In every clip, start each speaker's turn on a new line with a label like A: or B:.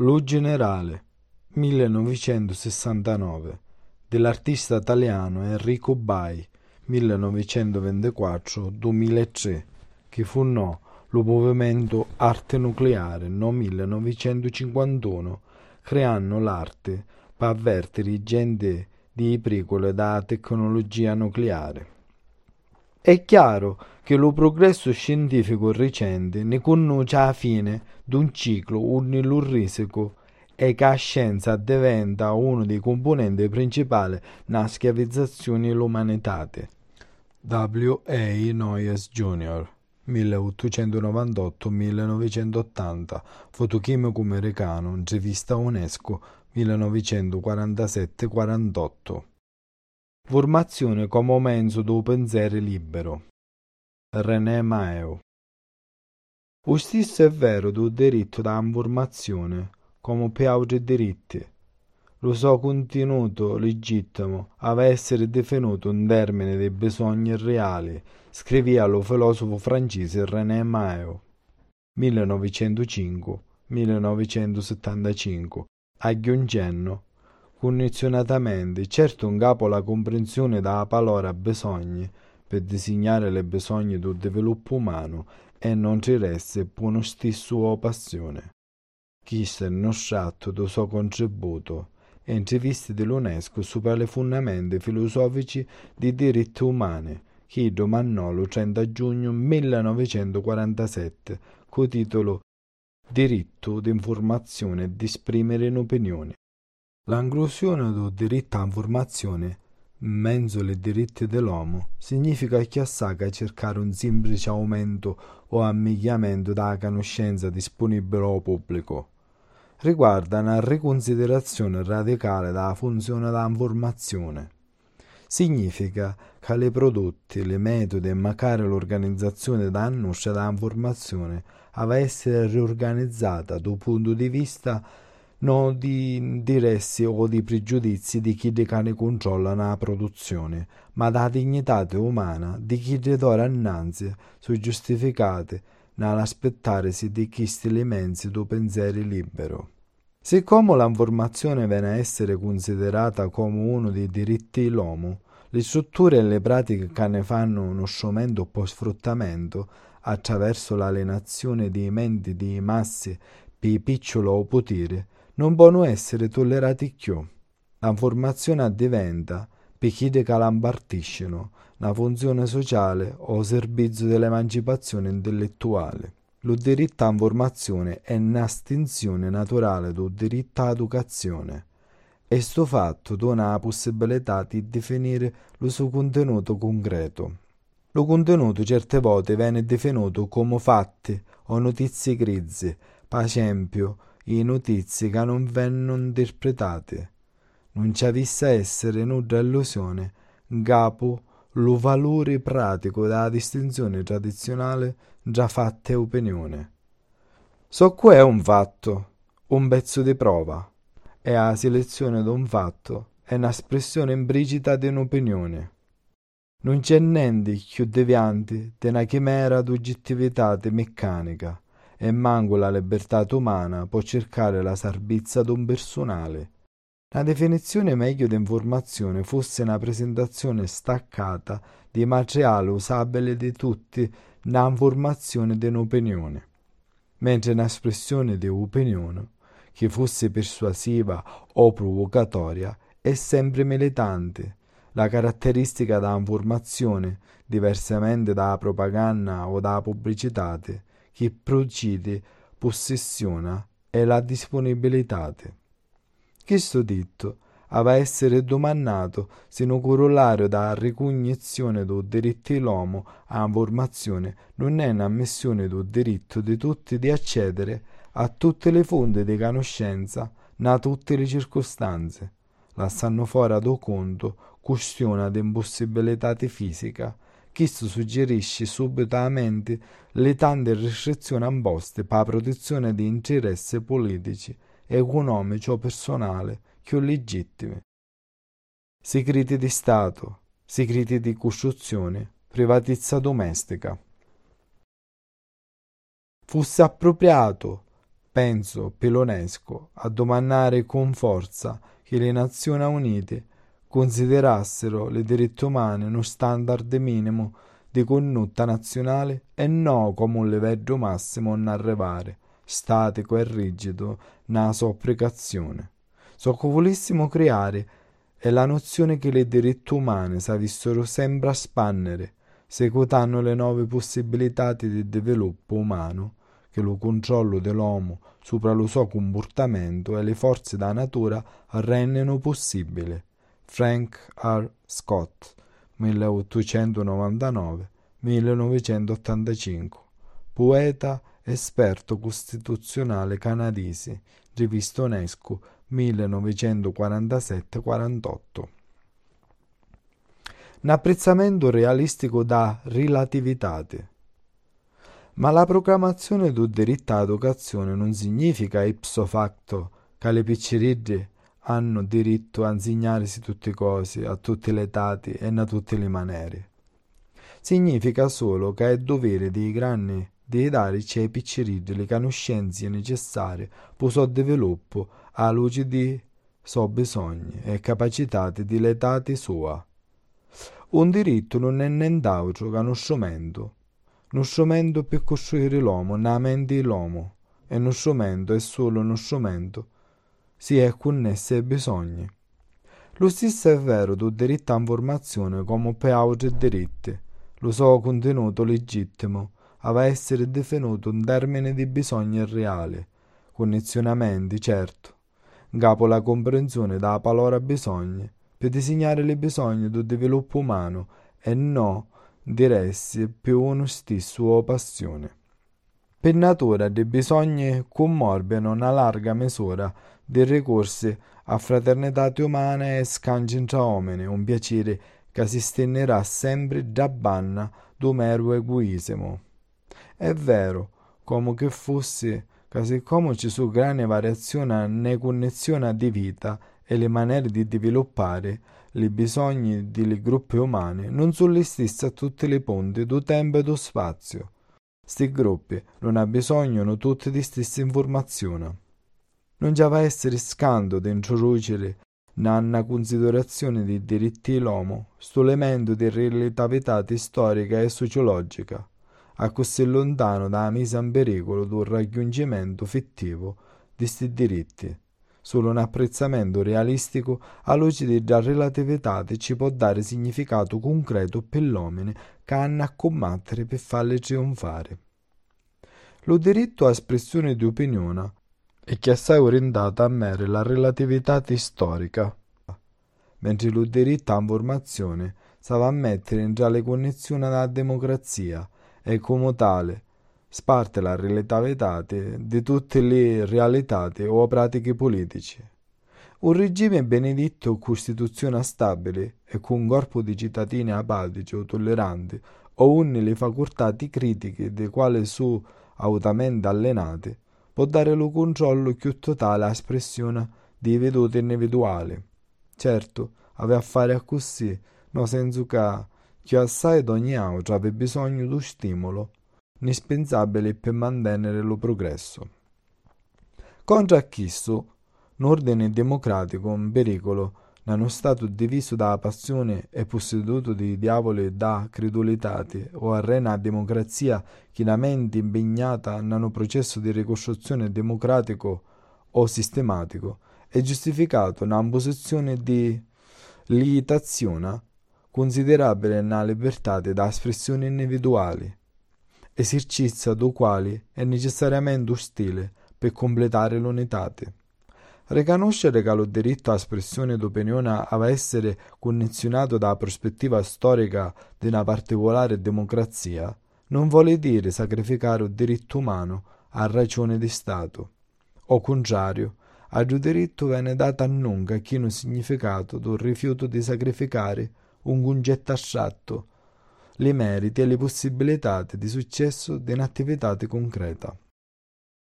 A: Lo generale 1969 dell'artista italiano Enrico Bai 1924-2003 che fundò lo movimento arte nucleare no 1951 creando l'arte per avvertire gente di pericolo da tecnologia nucleare. È chiaro che lo progresso scientifico recente ne conduce alla fine di un ciclo unilurrisico e che la scienza diventa uno dei componenti principali nella schiavizzazione dell'umanità. W. A. Noyes Jr. 1898-1980, fotochimico americano, rivista UNESCO 1947-48. Formazione come mezzo do pensiero libero. René Maeo. O stesso è vero del diritto da informazione, come per altri diritti. Lo suo contenuto legittimo aveva essere definito un termine dei bisogni reali, scriveva lo filosofo francese René Maeo. 1905-1975, aggiungendo condizionatamente certo un capo la comprensione della parola bisogni per designare le bisogni del sviluppo umano e non ci resta buono stesso passione. Questo è il scatto del suo contributo interviste dell'UNESCO sopra le fondamenta filosofici dei diritti umani che domandò il 30 giugno 1947 con titolo Diritto di informazione e di esprimere un'opinione. L'inclusione del diritto all'informazione mezzo ai diritti dell'uomo significa che assaga cercare un semplice aumento o ammigliamento della conoscenza disponibile al pubblico. Riguarda una riconsiderazione radicale della funzione dell'informazione. Significa che le prodotti, le metodi e magari l'organizzazione della nostra dell'informazione deve essere riorganizzata dal punto di vista non di interessi o di pregiudizi di chi ne controlla la produzione, ma da dignità umana di chi d'ora innanzi su giustificate nell'aspettarsi di questi elementi do pensiero libero. Siccome l'informazione viene a essere considerata come uno dei diritti dell'uomo, le strutture e le pratiche che ne fanno uno strumento per sfruttamento attraverso l'alienazione dei menti di masse per piccolo o potere non possono essere tollerati più. L'informazione diventa, per chi che la impartiscono, una funzione sociale o servizio dell'emancipazione intellettuale. Lo diritto all'informazione è un'estinzione naturale del diritto all'educazione e sto fatto dona la possibilità di definire il suo contenuto concreto. Lo contenuto certe volte viene definito come fatti o notizie grigie, per esempio i notizie che non vengono interpretate. Non ci avesse essere nulla illusione, capo lo valore pratico della distinzione tradizionale già fatta è opinione. So qua è un fatto, un pezzo di prova, e la selezione di un fatto è un'espressione implicita di un'opinione. Non c'è niente più deviante di una chimera d'oggettività meccanica, e manco la libertà umana può cercare la sarbizza d'un personale. La definizione meglio di fosse una presentazione staccata di materiale usabile di tutti na informazione di un'opinione, mentre un'espressione di opinione, che fosse persuasiva o provocatoria, è sempre militante. La caratteristica da informazione, diversamente dalla propaganda o dalla pubblicità, che procede possessiona è la disponibilità. Questo detto aveva essere domandato se un corollario da ricognizione do diritto dell'uomo a informazione non è un'ammissione do diritto di tutti di accedere a tutte le fonti di conoscenza na tutte le circostanze. Lasciando fuori do conto questione di impossibilità fisica questo suggerisce subitamente le tante restrizioni imposte per la protezione di interessi politici, economici o personali più legittimi. Segreti di Stato, segreti di costruzione, privatezza domestica. Fosse appropriato penso Pelonesco, a domandare con forza che le Nazioni Unite considerassero le diritti umani uno standard minimo di condotta nazionale e non come un livello massimo non arrivare, statico e rigido, na sopplicazione. So che volessimo creare è la nozione che le diritti umani s'avessero sempre a spannere, seguitando le nuove possibilità di sviluppo umano che lo controllo dell'uomo sopra lo suo comportamento e le forze della natura rendono possibile. Frank R. Scott 1899-1985 Poeta esperto costituzionale canadese Rivista UNESCO 1947-48 Un apprezzamento realistico da relativitate ma la proclamazione del diritto all'educazione non significa ipso facto che le picciriddi hanno diritto a insegnarsi tutte cose, a tutte le età e in tutte le maniere. Significa solo che è dovere dei grandi di dare ai picciriddi le conoscenze necessarie per suo sviluppo alla luce di suoi bisogni e capacità di l'età sua. Un diritto non è nient'altro che uno strumento, uno strumento per costruire l'uomo, nella mente dell'uomo, e uno strumento è solo uno strumento si è connessi ai bisogni. Lo stesso è vero del diritto all'informazione come per altri diritti. Lo suo contenuto legittimo aveva essere definito un termine di bisogni reali, condizionamenti, certo, capo la comprensione della parola bisogni, per disegnare i bisogni del sviluppo umano e non diresse più uno stesso o passione. Per natura dei bisogni commorbiano una larga misura di ricorsi a fraternità umana e scambi tra uomini, un piacere che si stenderà sempre da banna do mero egoismo. È vero, come che fosse, che siccome ci sono grandi variazioni nelle connessioni di vita e le maniere di sviluppare, i bisogni dei gruppi umani non sono gli stessi a tutte le ponte do tempo e do spazio. Sti gruppi non hanno bisogno tutti di stesse informazioni. Non già va essere scando di introdurre nella considerazione dei diritti dell'uomo sto elemento di relatività storica e sociologica, a così lontano da messa in pericolo del raggiungimento effettivo di questi diritti. Solo un apprezzamento realistico a luce della relatività ci può dare significato concreto per l'uomo che hanno a combattere per farle trionfare. Lo diritto a espressione di opinione è che assai orientato a mere la relatività storica, mentre lo diritto a informazione sa a mettere in già le connessioni alla democrazia e come tale sparte la relatività di tutte le realtà o pratiche politiche. Un regime benedetto costituzione stabile e con un corpo di cittadini apatici o tolleranti o une le facoltà critiche dei quali su autamente allenate può dare lo controllo più totale all'espressione di vedute individuali. Certo, aveva a fare così, no senso che, che assai d'ogni altro aveva bisogno di stimolo indispensabile per mantenere lo progresso. Contro a questo, un ordine democratico in pericolo, in uno stato diviso da passione e posseduto di diavoli da credulità o arena democrazia chinamente impegnata un processo di ricostruzione democratico o sistematico, è giustificato una posizione di limitazione considerabile nella libertà da espressioni individuali esercizio do quale è necessariamente ostile per completare l'unità. Riconoscere che lo diritto a espressione d'opinione a essere condizionato dalla prospettiva storica di una particolare democrazia non vuole dire sacrificare il diritto umano a ragione di Stato. O contrario, al diritto viene dato a nunca chi significato del rifiuto di sacrificare un concetto astratto le meriti e le possibilità di successo di un'attività concreta.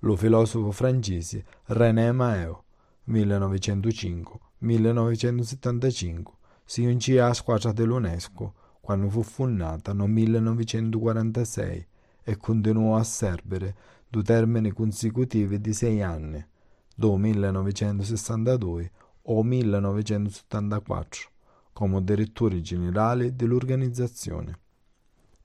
A: Lo filosofo francese René Maeo, 1905-1975, si unì alla squadra dell'UNESCO quando fu fondata nel 1946 e continuò a servere due termini consecutivi di sei anni, do 1962 o 1974, come direttore generale dell'organizzazione.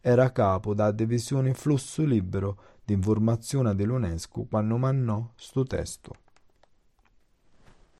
A: Era capo da divisione flusso libero di informazione dell'UNESCO quando mannò sto testo.